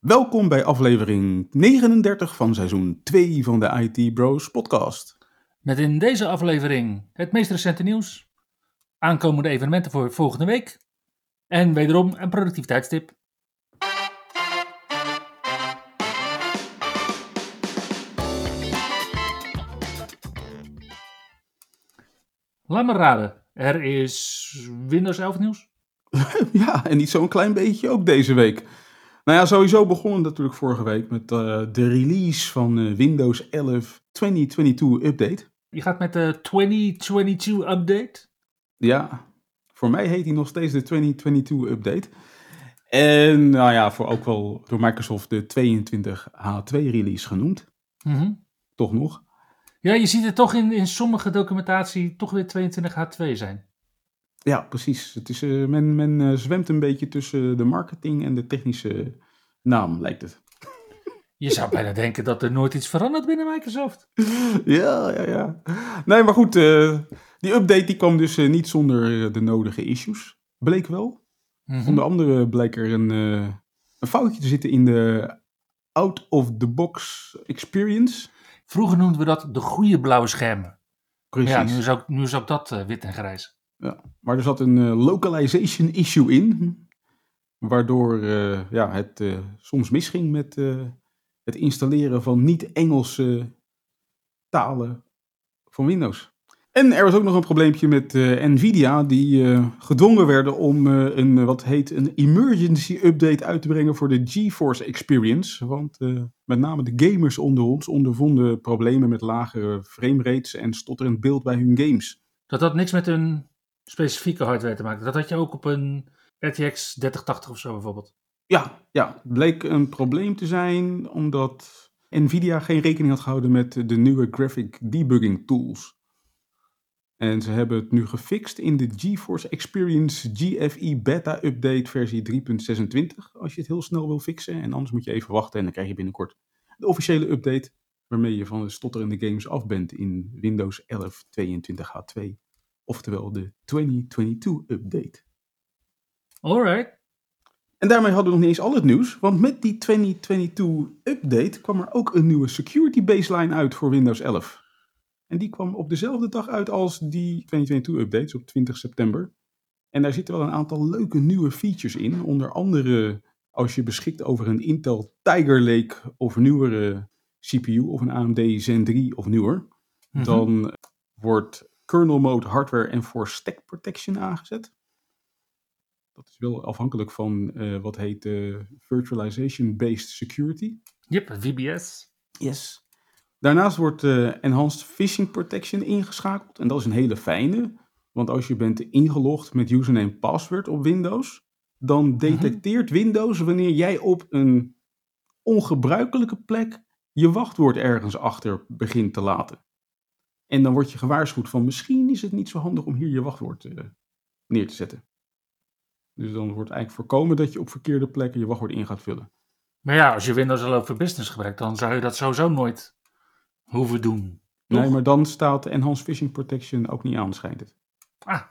Welkom bij aflevering 39 van seizoen 2 van de IT Bros podcast. Met in deze aflevering het meest recente nieuws, aankomende evenementen voor volgende week en wederom een productiviteitstip. Laat me raden, er is Windows 11 nieuws? ja, en niet zo'n klein beetje ook deze week. Nou ja, sowieso begonnen natuurlijk vorige week met uh, de release van uh, Windows 11 2022 Update. Je gaat met de 2022 Update? Ja, voor mij heet hij nog steeds de 2022 Update. En nou ja, voor ook wel door Microsoft de 22H2 release genoemd. Mm -hmm. Toch nog. Ja, je ziet het toch in, in sommige documentatie toch weer 22H2 zijn. Ja, precies. Het is, uh, men men uh, zwemt een beetje tussen de marketing en de technische naam, lijkt het. Je zou bijna denken dat er nooit iets verandert binnen Microsoft. ja, ja, ja. Nee, maar goed, uh, die update die kwam dus niet zonder de nodige issues. Bleek wel. Mm -hmm. Onder andere bleek er een, een foutje te zitten in de out-of-the-box experience. Vroeger noemden we dat de goede blauwe schermen. Precies. Ja, nu is ook, nu is ook dat wit en grijs. Ja, maar er zat een uh, localization issue in, waardoor uh, ja, het uh, soms misging met het installeren van niet-Engelse talen van Windows. En er was ook nog een probleempje met Nvidia, die gedwongen werden om een, wat heet, een emergency update uit te brengen voor de GeForce Experience. Want met name de gamers onder ons ondervonden problemen met lage framerates en stotterend beeld bij hun games. Dat had niks met hun specifieke hardware te maken. Dat had je ook op een RTX 3080 of zo bijvoorbeeld. Ja, ja, bleek een probleem te zijn omdat Nvidia geen rekening had gehouden met de nieuwe graphic debugging tools. En ze hebben het nu gefixt in de GeForce Experience GFE Beta Update versie 3.26. Als je het heel snel wil fixen. En anders moet je even wachten en dan krijg je binnenkort de officiële update. Waarmee je van de stotterende games af bent in Windows 11 22H2 oftewel de 2022 update. Alright. En daarmee hadden we nog niet eens al het nieuws, want met die 2022 update kwam er ook een nieuwe security baseline uit voor Windows 11. En die kwam op dezelfde dag uit als die 2022 updates op 20 september. En daar zitten wel een aantal leuke nieuwe features in, onder andere als je beschikt over een Intel Tiger Lake of nieuwere CPU of een AMD Zen 3 of nieuwer, mm -hmm. dan wordt kernel mode hardware en voor stack protection aangezet. Dat is wel afhankelijk van uh, wat heet uh, virtualization based security. Yep, VBS. Yes. Daarnaast wordt uh, enhanced phishing protection ingeschakeld en dat is een hele fijne, want als je bent ingelogd met username en password op Windows, dan detecteert mm -hmm. Windows wanneer jij op een ongebruikelijke plek je wachtwoord ergens achter begint te laten. En dan word je gewaarschuwd van misschien is het niet zo handig om hier je wachtwoord uh, neer te zetten. Dus dan wordt eigenlijk voorkomen dat je op verkeerde plekken je wachtwoord in gaat vullen. Maar ja, als je Windows al voor business gebruikt, dan zou je dat sowieso nooit hoeven doen. Toch? Nee, maar dan staat Enhanced Phishing Protection ook niet aan, schijnt het. Ah,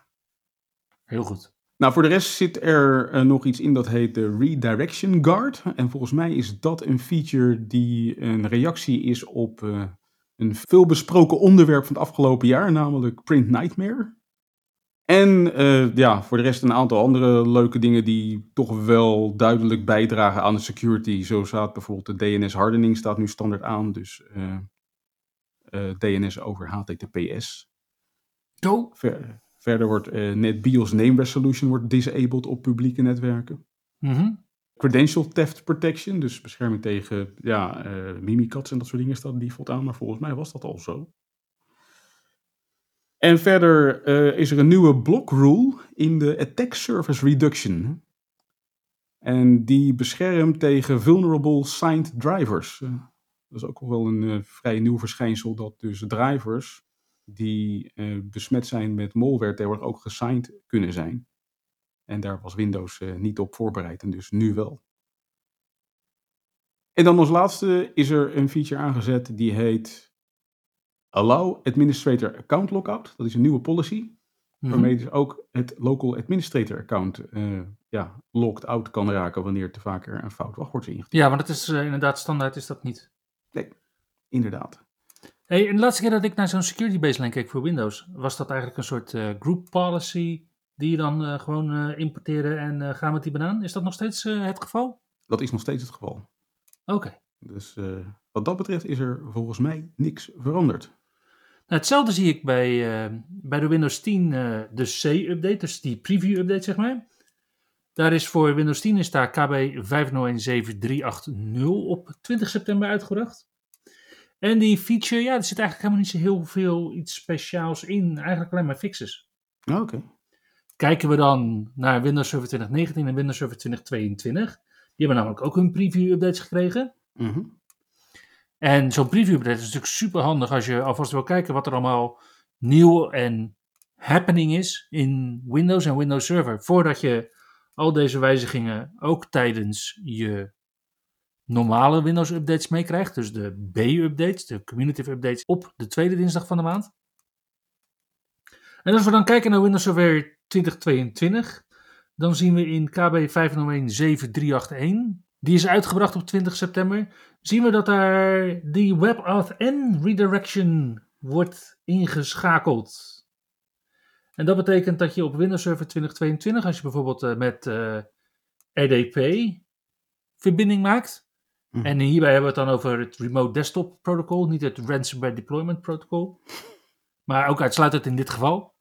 heel goed. Nou, voor de rest zit er uh, nog iets in dat heet de Redirection Guard. En volgens mij is dat een feature die een reactie is op uh, een veelbesproken onderwerp van het afgelopen jaar, namelijk Print Nightmare. En uh, ja, voor de rest een aantal andere leuke dingen die toch wel duidelijk bijdragen aan de security. Zo staat bijvoorbeeld de DNS hardening staat nu standaard aan, dus uh, uh, DNS over HTTPS. Oh. Ver, verder wordt NetBIOS Name Resolution wordt disabled op publieke netwerken. Mm -hmm. Credential Theft Protection, dus bescherming tegen ja, uh, mimikats en dat soort dingen staat default aan, maar volgens mij was dat al zo. En verder uh, is er een nieuwe block rule in de Attack Surface Reduction. En die beschermt tegen vulnerable signed drivers. Uh, Dat is ook wel een vrij nieuw verschijnsel dat dus drivers die besmet zijn met malware tegenwoordig ook gesigned kunnen zijn. En daar was Windows uh, niet op voorbereid en dus nu wel. En dan als laatste is er een feature aangezet die heet Allow Administrator Account Lockout. Dat is een nieuwe policy. Mm -hmm. Waarmee dus ook het local administrator account uh, ja, locked out kan raken wanneer te vaker een fout wachtwoord is. Ja, want het is uh, inderdaad standaard is dat niet. Nee, inderdaad. Hey, en de laatste keer dat ik naar zo'n security baseline keek voor Windows, was dat eigenlijk een soort uh, group policy die je dan gewoon importeerde en gaan met die banaan. Is dat nog steeds het geval? Dat is nog steeds het geval. Oké. Okay. Dus wat dat betreft is er volgens mij niks veranderd. Nou, hetzelfde zie ik bij, uh, bij de Windows 10, uh, de C-update, dus die preview-update zeg maar. Daar is voor Windows 10 is daar KB 5017380 op 20 september uitgebracht. En die feature, ja, er zit eigenlijk helemaal niet zo heel veel iets speciaals in. Eigenlijk alleen maar fixes. Oké. Okay. Kijken we dan naar Windows Server 2019 en Windows Server 2022. Die hebben namelijk ook hun preview-updates gekregen. Mm -hmm. En zo'n preview-update is natuurlijk super handig als je alvast wil kijken wat er allemaal nieuw en happening is in Windows en Windows Server. Voordat je al deze wijzigingen ook tijdens je normale Windows updates meekrijgt. Dus de B-updates, de community updates op de tweede dinsdag van de maand. En als we dan kijken naar Windows Server 2022, dan zien we in KB 5017381 die is uitgebracht op 20 september. Zien we dat daar die WebAuth N redirection wordt ingeschakeld. En dat betekent dat je op Windows Server 2022, als je bijvoorbeeld uh, met uh, RDP verbinding maakt. Mhm. En hierbij hebben we het dan over het Remote Desktop Protocol, niet het Ransomware Deployment Protocol. Maar ook uitsluitend in dit geval.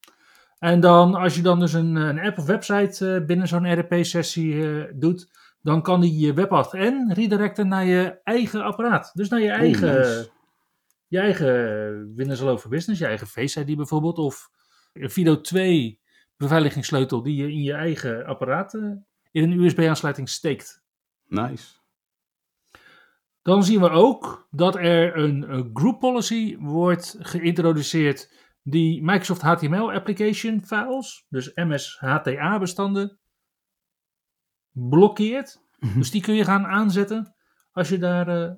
En dan, als je dan dus een, een app of website uh, binnen zo'n RDP-sessie doet, dan kan die je WebAuth N redirecten naar je eigen apparaat. Dus naar je eigen, Oh, nice. je eigen Windows Hello for Business, je eigen Face ID bijvoorbeeld, of een Fido 2 beveiligingssleutel die je in je eigen apparaat eh, in een USB-aansluiting steekt. Nice. Dan zien we ook dat er een, een group policy wordt geïntroduceerd die Microsoft HTML application files, dus MS HTA bestanden, blokkeert. Dus die kun je gaan aanzetten als je daar, eh,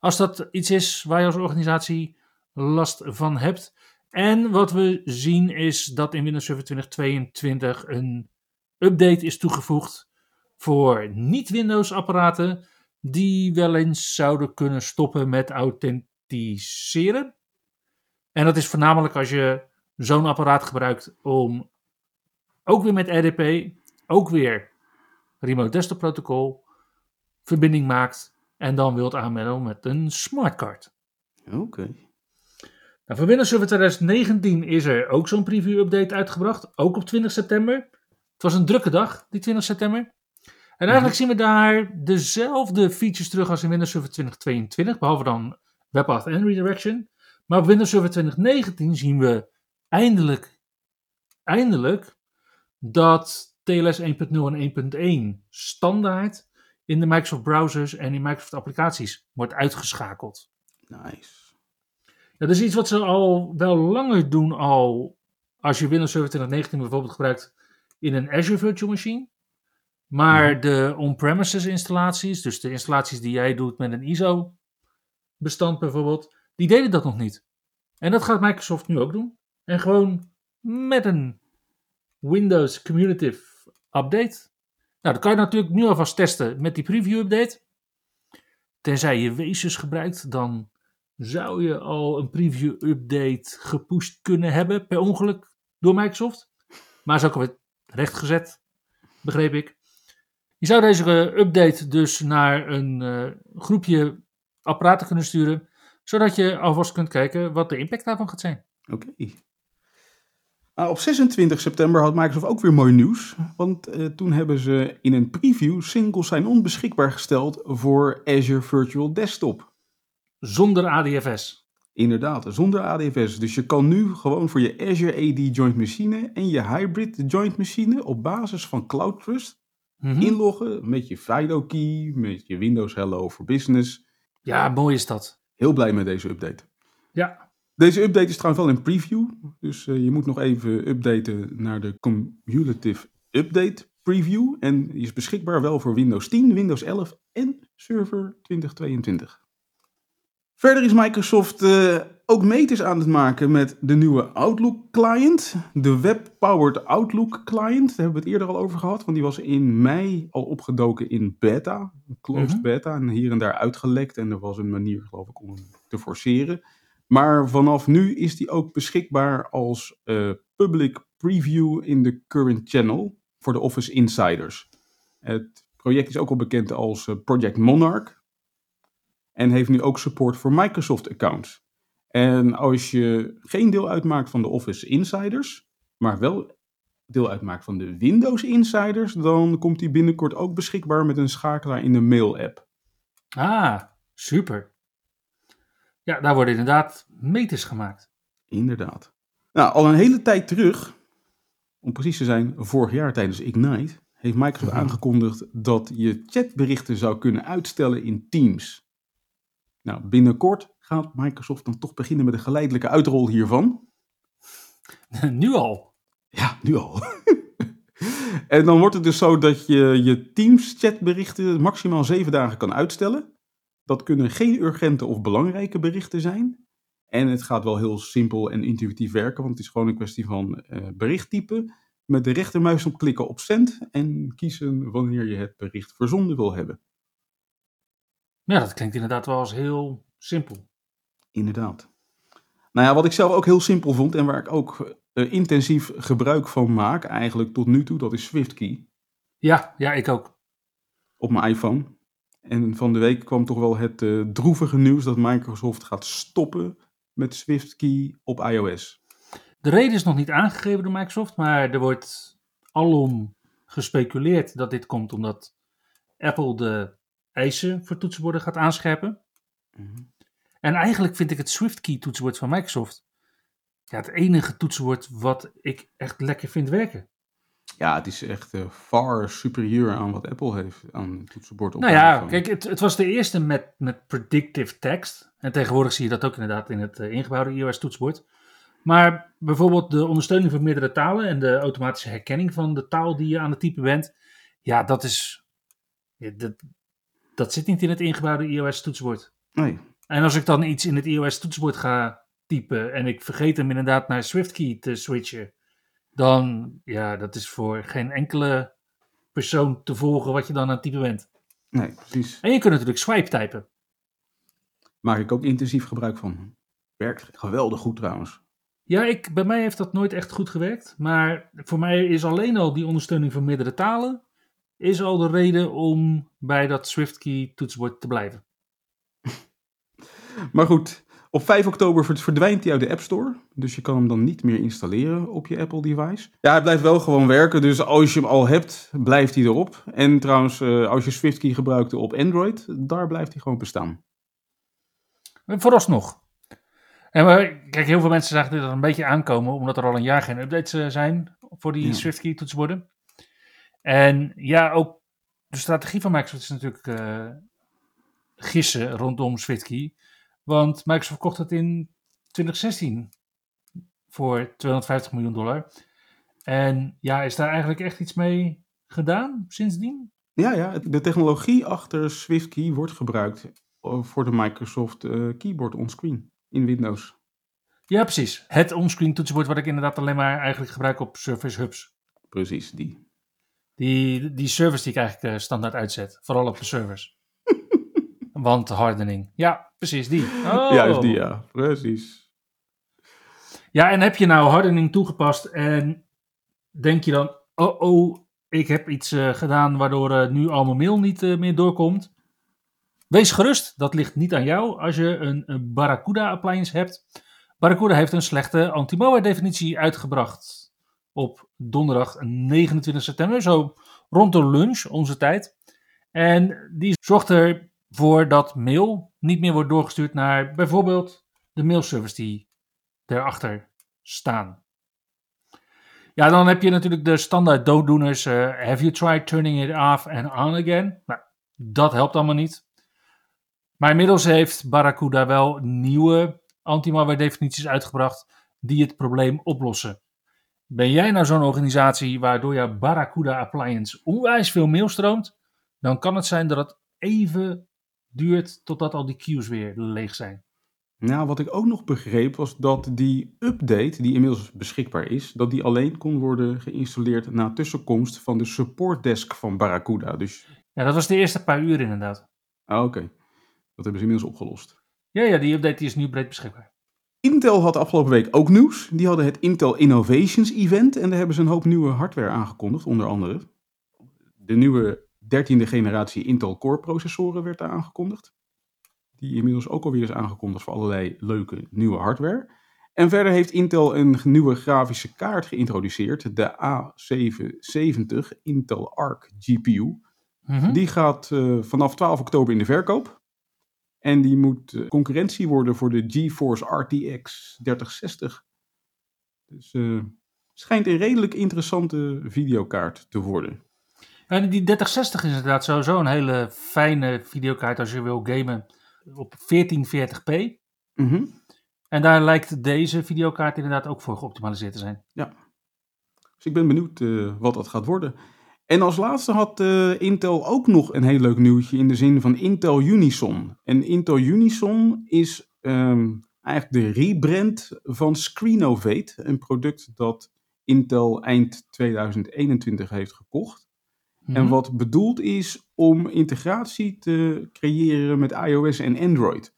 als dat iets is waar je als organisatie last van hebt. En wat we zien is dat in Windows Server 2022 een update is toegevoegd voor niet-Windows apparaten die wel eens zouden kunnen stoppen met authenticeren. En dat is voornamelijk als je zo'n apparaat gebruikt om ook weer met RDP, ook weer Remote Desktop Protocol, verbinding maakt en dan wilt aanmelden met een smartcard. Oké. Nou, voor Windows Server 2019 is er ook zo'n preview-update uitgebracht, ook op 20 september. Het was een drukke dag, die 20 september. En eigenlijk zien we daar dezelfde features terug als in Windows Server 2022, behalve dan WebAuth en Redirection. Maar op Windows Server 2019 zien we eindelijk, eindelijk dat TLS 1.0 en 1.1 standaard in de Microsoft browsers en in Microsoft applicaties wordt uitgeschakeld. Nice. Dat is iets wat ze al wel langer doen al als je Windows Server 2019 bijvoorbeeld gebruikt in een Azure Virtual Machine. Maar de on-premises installaties, dus de installaties die jij doet met een ISO bestand bijvoorbeeld, die deden dat nog niet. En dat gaat Microsoft nu ook doen. En gewoon met een Windows Cumulative Update. Nou, dat kan je natuurlijk nu alvast testen met die preview update. Tenzij je Wezus gebruikt, dan zou je al een preview update gepusht kunnen hebben per ongeluk door Microsoft. Maar is ook alweer rechtgezet, begreep ik. Je zou deze uh, update dus naar een uh, groepje apparaten kunnen sturen, zodat je alvast kunt kijken wat de impact daarvan gaat zijn. Oké. Nou, op 26 september had Microsoft ook weer mooi nieuws. Want uh, toen hebben ze in een preview single sign-on beschikbaar gesteld voor Azure Virtual Desktop. Zonder ADFS. Inderdaad, zonder ADFS. Dus je kan nu gewoon voor je Azure AD Joint Machine en je Hybrid Joint Machine op basis van CloudTrust Mhm. inloggen met je FIDO key, met je Windows Hello for Business. Ja, mooi is dat. Heel blij met deze update. Ja, Deze update is trouwens wel in preview. Dus eh, je moet nog even updaten naar de Cumulative Update Preview. En die is beschikbaar wel voor Windows 10, Windows 11 en Server 2022. Verder is Microsoft eh, ook meters aan het maken met de nieuwe Outlook client. De web-powered Outlook client. Daar hebben we het eerder al over gehad. Want die was in mei al opgedoken in beta. Closed Mhm. beta. En hier en daar uitgelekt. En er was een manier geloof ik om hem te forceren. Maar vanaf nu is die ook beschikbaar als eh, public preview in de current channel voor de Office Insiders. Het project is ook al bekend als eh, Project Monarch en heeft nu ook support voor Microsoft accounts. En als je geen deel uitmaakt van de Office Insiders, maar wel deel uitmaakt van de Windows Insiders, dan komt die binnenkort ook beschikbaar met een schakelaar in de mail app. ah, super. Ja, daar worden inderdaad meters gemaakt. Inderdaad. Nou, al een hele tijd terug, om precies te zijn, vorig jaar tijdens Ignite, heeft Microsoft Mhm. aangekondigd dat je chatberichten zou kunnen uitstellen in Teams. Nou, binnenkort gaat Microsoft dan toch beginnen met een geleidelijke uitrol hiervan. nu al. Ja, nu al. en dan wordt het dus zo dat je je Teams chatberichten maximaal zeven dagen kan uitstellen. Dat kunnen geen urgente of belangrijke berichten zijn. En het gaat wel heel simpel en intuïtief werken, want het is gewoon een kwestie van eh bericht typen. Met de rechtermuis op klikken op send en kiezen wanneer je het bericht verzonden wil hebben. Ja, dat klinkt inderdaad wel als heel simpel. Inderdaad. Nou ja, wat ik zelf ook heel simpel vond en waar ik ook eh, intensief gebruik van maak, eigenlijk tot nu toe, dat is SwiftKey. Ja, ja, ik ook. op mijn iPhone. En van de week kwam toch wel het eh, droevige nieuws dat Microsoft gaat stoppen met SwiftKey op iOS. De reden is nog niet aangegeven door Microsoft, maar er wordt alom gespeculeerd dat dit komt omdat Apple de eisen voor toetsenborden gaat aanscherpen. En eigenlijk vind ik het SwiftKey toetsenbord van Microsoft ja, het enige toetsenbord wat ik echt lekker vind werken. Ja, het is echt eh, far superieur aan wat Apple heeft aan het toetsenbord op Nou ja, iPhone. kijk, het, het was de eerste met, met predictive text. En tegenwoordig zie je dat ook inderdaad in het eh, ingebouwde iOS toetsenbord. Maar bijvoorbeeld de ondersteuning van meerdere talen en de automatische herkenning van de taal die je aan het typen bent. Ja, dat is. ja, dat, dat zit niet in het ingebouwde iOS toetsenbord. Nee, En als ik dan iets in het iOS toetsenbord ga typen en ik vergeet hem inderdaad naar SwiftKey te switchen, dan ja, dat is voor geen enkele persoon te volgen wat je dan aan het typen bent. nee, precies. En je kunt natuurlijk swipe typen. Maak ik ook intensief gebruik van. Werkt geweldig goed trouwens. Ja, ik, bij mij heeft dat nooit echt goed gewerkt. Maar voor mij is alleen al die ondersteuning van meerdere talen... is al de reden om bij dat SwiftKey toetsenbord te blijven. Maar goed, op 5 oktober verd- verdwijnt hij uit de App Store. Dus je kan hem dan niet meer installeren op je Apple device. Ja, hij blijft wel gewoon werken. Dus als je hem al hebt, blijft hij erop. En trouwens, eh, als je SwiftKey gebruikte op Android, daar blijft hij gewoon bestaan. Vooralsnog. En we, kijk, heel veel mensen zagen dit al een beetje aankomen... omdat er al een jaar geen updates eh, zijn voor die Ja. SwiftKey toetsenborden. En ja, ook de strategie van Microsoft is natuurlijk eh, gissen rondom SwiftKey. Want Microsoft kocht het in 2016 voor 250 miljoen dollar. En ja, is daar eigenlijk echt iets mee gedaan sindsdien? Ja, ja, de technologie achter SwiftKey wordt gebruikt eh, voor de Microsoft eh, Keyboard onscreen in Windows. Ja, precies. Het onscreen toetsenbord wat ik inderdaad alleen maar eigenlijk gebruik op Surface Hubs. Precies, die. Die, die service die ik eigenlijk eh, standaard uitzet. Vooral op de servers. Want hardening. Ja, precies die. Oh. Juist die, ja. Precies. Ja, en heb je nou hardening toegepast en denk je dan, oh oh, ik heb iets eh, gedaan waardoor eh, nu al mijn mail niet eh, meer doorkomt. Wees gerust, dat ligt niet aan jou als je een, een Barracuda appliance hebt. Barracuda heeft een slechte anti-malware definitie uitgebracht op donderdag 29 september, zo rond de lunch, onze tijd. En die zorgt ervoor dat mail niet meer wordt doorgestuurd naar bijvoorbeeld de mailservice die erachter staan. Ja, dan heb je natuurlijk de standaard dooddoeners. eh, have you tried turning it off and on again? Nou, dat helpt allemaal niet. Maar inmiddels heeft Barracuda wel nieuwe anti-malware definities uitgebracht die het probleem oplossen. Ben jij nou zo'n organisatie waardoor jouw Barracuda appliance onwijs veel mail stroomt, dan kan het zijn dat het even duurt totdat al die queues weer leeg zijn. Nou, wat ik ook nog begreep was dat die update, die inmiddels beschikbaar is, dat die alleen kon worden geïnstalleerd na tussenkomst van de supportdesk van Barracuda. Dus, Ja, dat was de eerste paar uur inderdaad. ah, oké. Dat hebben ze inmiddels opgelost. Ja, ja, die update die is nu breed beschikbaar. Intel had afgelopen week ook nieuws. Die hadden het Intel Innovations Event en daar hebben ze een hoop nieuwe hardware aangekondigd, onder andere. De nieuwe 13e generatie Intel Core processoren werd daar aangekondigd. Die inmiddels ook alweer is aangekondigd voor allerlei leuke nieuwe hardware. En verder heeft Intel een nieuwe grafische kaart geïntroduceerd, de A770 Intel Arc GPU. Mhm. Die gaat eh, vanaf 12 oktober in de verkoop. En die moet eh, concurrentie worden voor de GeForce RTX 3060. Dus eh schijnt een redelijk interessante videokaart te worden. En die 3060 is inderdaad sowieso een hele fijne videokaart als je wil gamen op 1440p. Mhm. En daar lijkt deze videokaart inderdaad ook voor geoptimaliseerd te zijn. Dus ik ben benieuwd eh, wat dat gaat worden. En als laatste had eh, Intel ook nog een heel leuk nieuwtje in de zin van Intel Unison. En Intel Unison is ehm, eigenlijk de rebrand van Screenovate, een product dat Intel eind 2021 heeft gekocht. En Mhm. wat bedoeld is om integratie te creëren met iOS en Android.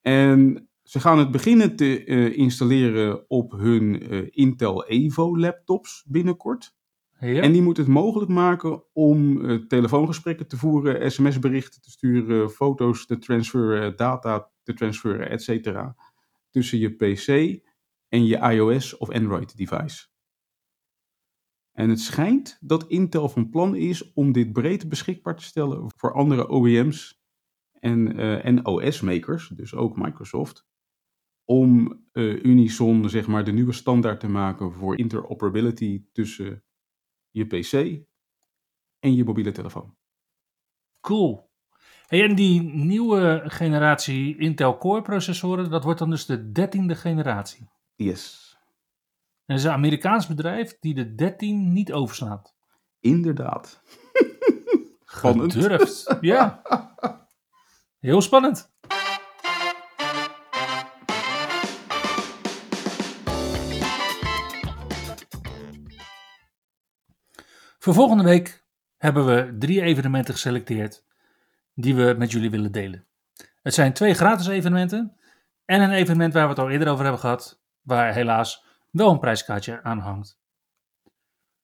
En ze gaan het beginnen te eh, installeren op hun eh, Intel Evo laptops binnenkort. Ja. En die moet het mogelijk maken om eh, telefoongesprekken te voeren, sms-berichten te sturen, foto's te transferen, data te transferen, etc. Tussen je PC en je iOS of Android device. En het schijnt dat Intel van plan is om dit breed beschikbaar te stellen voor andere OEM's en, eh, en OS-makers, dus ook Microsoft, om eh, Unison zeg maar de nieuwe standaard te maken voor interoperability tussen je PC en je mobiele telefoon. Cool. Hey, en die nieuwe generatie Intel Core processoren, dat wordt dan dus de dertiende generatie. Yes, En dat is een Amerikaans bedrijf die de 13 niet overslaat. inderdaad. Spannend. Gedurfd. Ja. Heel spannend. Voor volgende week hebben we drie evenementen geselecteerd die we met jullie willen delen. Het zijn twee gratis evenementen en een evenement waar we het al eerder over hebben gehad, waar helaas wel een prijskaartje aan hangt.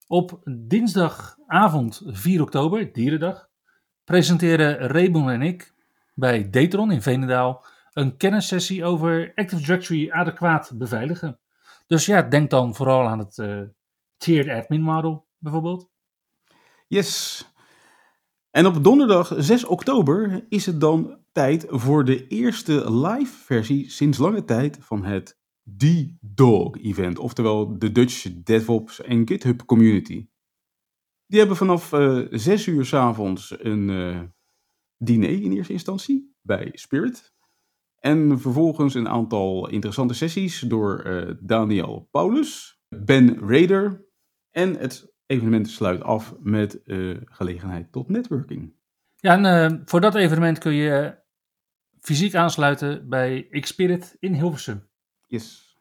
Op dinsdagavond 4 oktober, Dierendag, presenteren Raymond en ik bij Datron in Veenendaal een kennissessie over Active Directory adequaat beveiligen. Dus ja, denk dan vooral aan het eh, tiered admin model bijvoorbeeld. Yes. En op donderdag 6 oktober is het dan tijd voor de eerste live versie sinds lange tijd van het D-Dog event, oftewel de Dutch DevOps en GitHub Community. Die hebben vanaf eh 6 uur 's avonds een eh, diner in eerste instantie bij Spirit. En vervolgens een aantal interessante sessies door eh, Daniel Paulus, Ben Raider en het evenement sluit af met gelegenheid tot networking. Ja, en voor dat evenement kun je fysiek aansluiten bij Xspirit in Hilversum. Yes.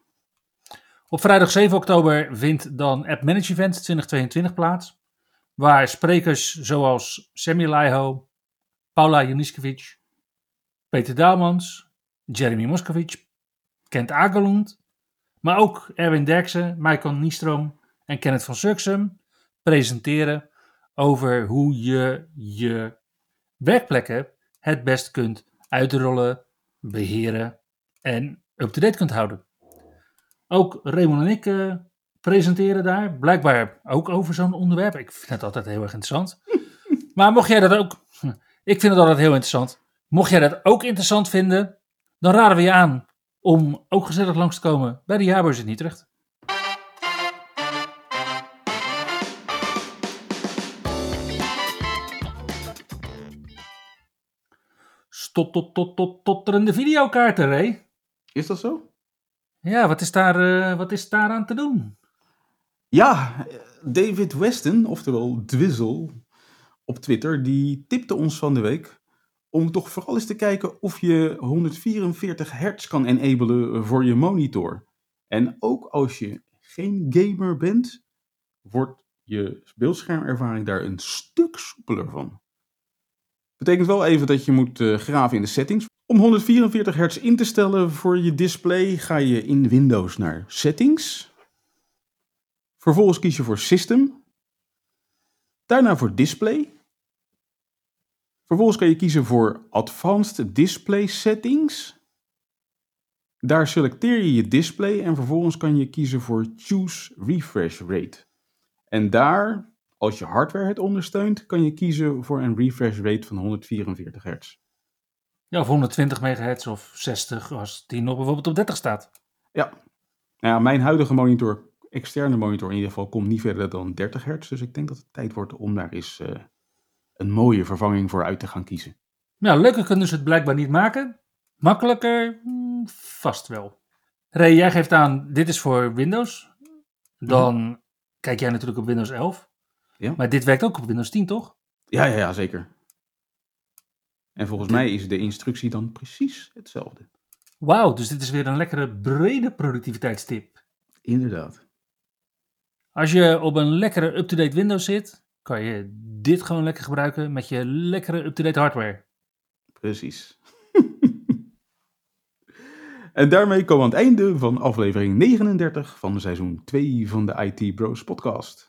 Op vrijdag 7 oktober vindt dan App Manage Event 2022 plaats. Waar sprekers zoals Sammy Laiho, Paula Juniskovic, Peter Daalmans, Jeremy Moskovic, Kent Agerlund, maar ook Erwin Derksen, Michael Niestroom en Kenneth van Suksum presenteren over hoe je je werkplekken het best kunt uitrollen, beheren en up-to-date kunt houden. Ook Raymond en ik eh, presenteren daar. Blijkbaar ook over zo'n onderwerp. Ik vind het altijd heel erg interessant. maar mocht jij dat ook... Ik vind het altijd heel interessant. Mocht jij dat ook interessant vinden, dan raden we je aan om ook gezellig langs te komen bij de jaarbeurs in Utrecht. tot, tot, tot, tot, totterende videokaarten, Ray. Is dat zo? Ja, wat is, daar, uh, wat is daar aan te doen? Ja, David Weston, oftewel Dwizzle, op Twitter, die tipte ons van de week om toch vooral eens te kijken of je 144 hertz kan enablen voor je monitor. En ook als je geen gamer bent, wordt je beeldschermervaring daar een stuk soepeler van. Betekent wel even dat je moet uh, graven in de settings. Om 144 hertz in te stellen voor je display ga je in Windows naar Settings. Vervolgens kies je voor System. Daarna voor Display. Vervolgens kan je kiezen voor Advanced Display Settings. Daar selecteer je je display en vervolgens kan je kiezen voor Choose Refresh Rate. En daar, als je hardware het ondersteunt, kan je kiezen voor een refresh rate van 144 Hz. Ja, of 120 MHz of 60 als die nog bijvoorbeeld op 30 staat. Ja. Nou ja, mijn huidige monitor, externe monitor in ieder geval, komt niet verder dan 30 Hz. Dus ik denk dat het tijd wordt om daar eens uh, een mooie vervanging voor uit te gaan kiezen. Nou, leuker kunnen ze het blijkbaar niet maken. Makkelijker, hmm, vast wel. Ray, jij geeft aan, dit is voor Windows. Dan kijk jij natuurlijk op Windows 11. Ja. Maar dit werkt ook op Windows 10, toch? Ja, ja, ja zeker. En volgens mij is de instructie dan precies hetzelfde. Wauw, dus dit is weer een lekkere brede productiviteitstip. Inderdaad. Als je op een lekkere up-to-date Windows zit, kan je dit gewoon lekker gebruiken met je lekkere up-to-date hardware. Precies. En daarmee komen we aan het einde van aflevering 39 van seizoen 2 van de IT Bros podcast.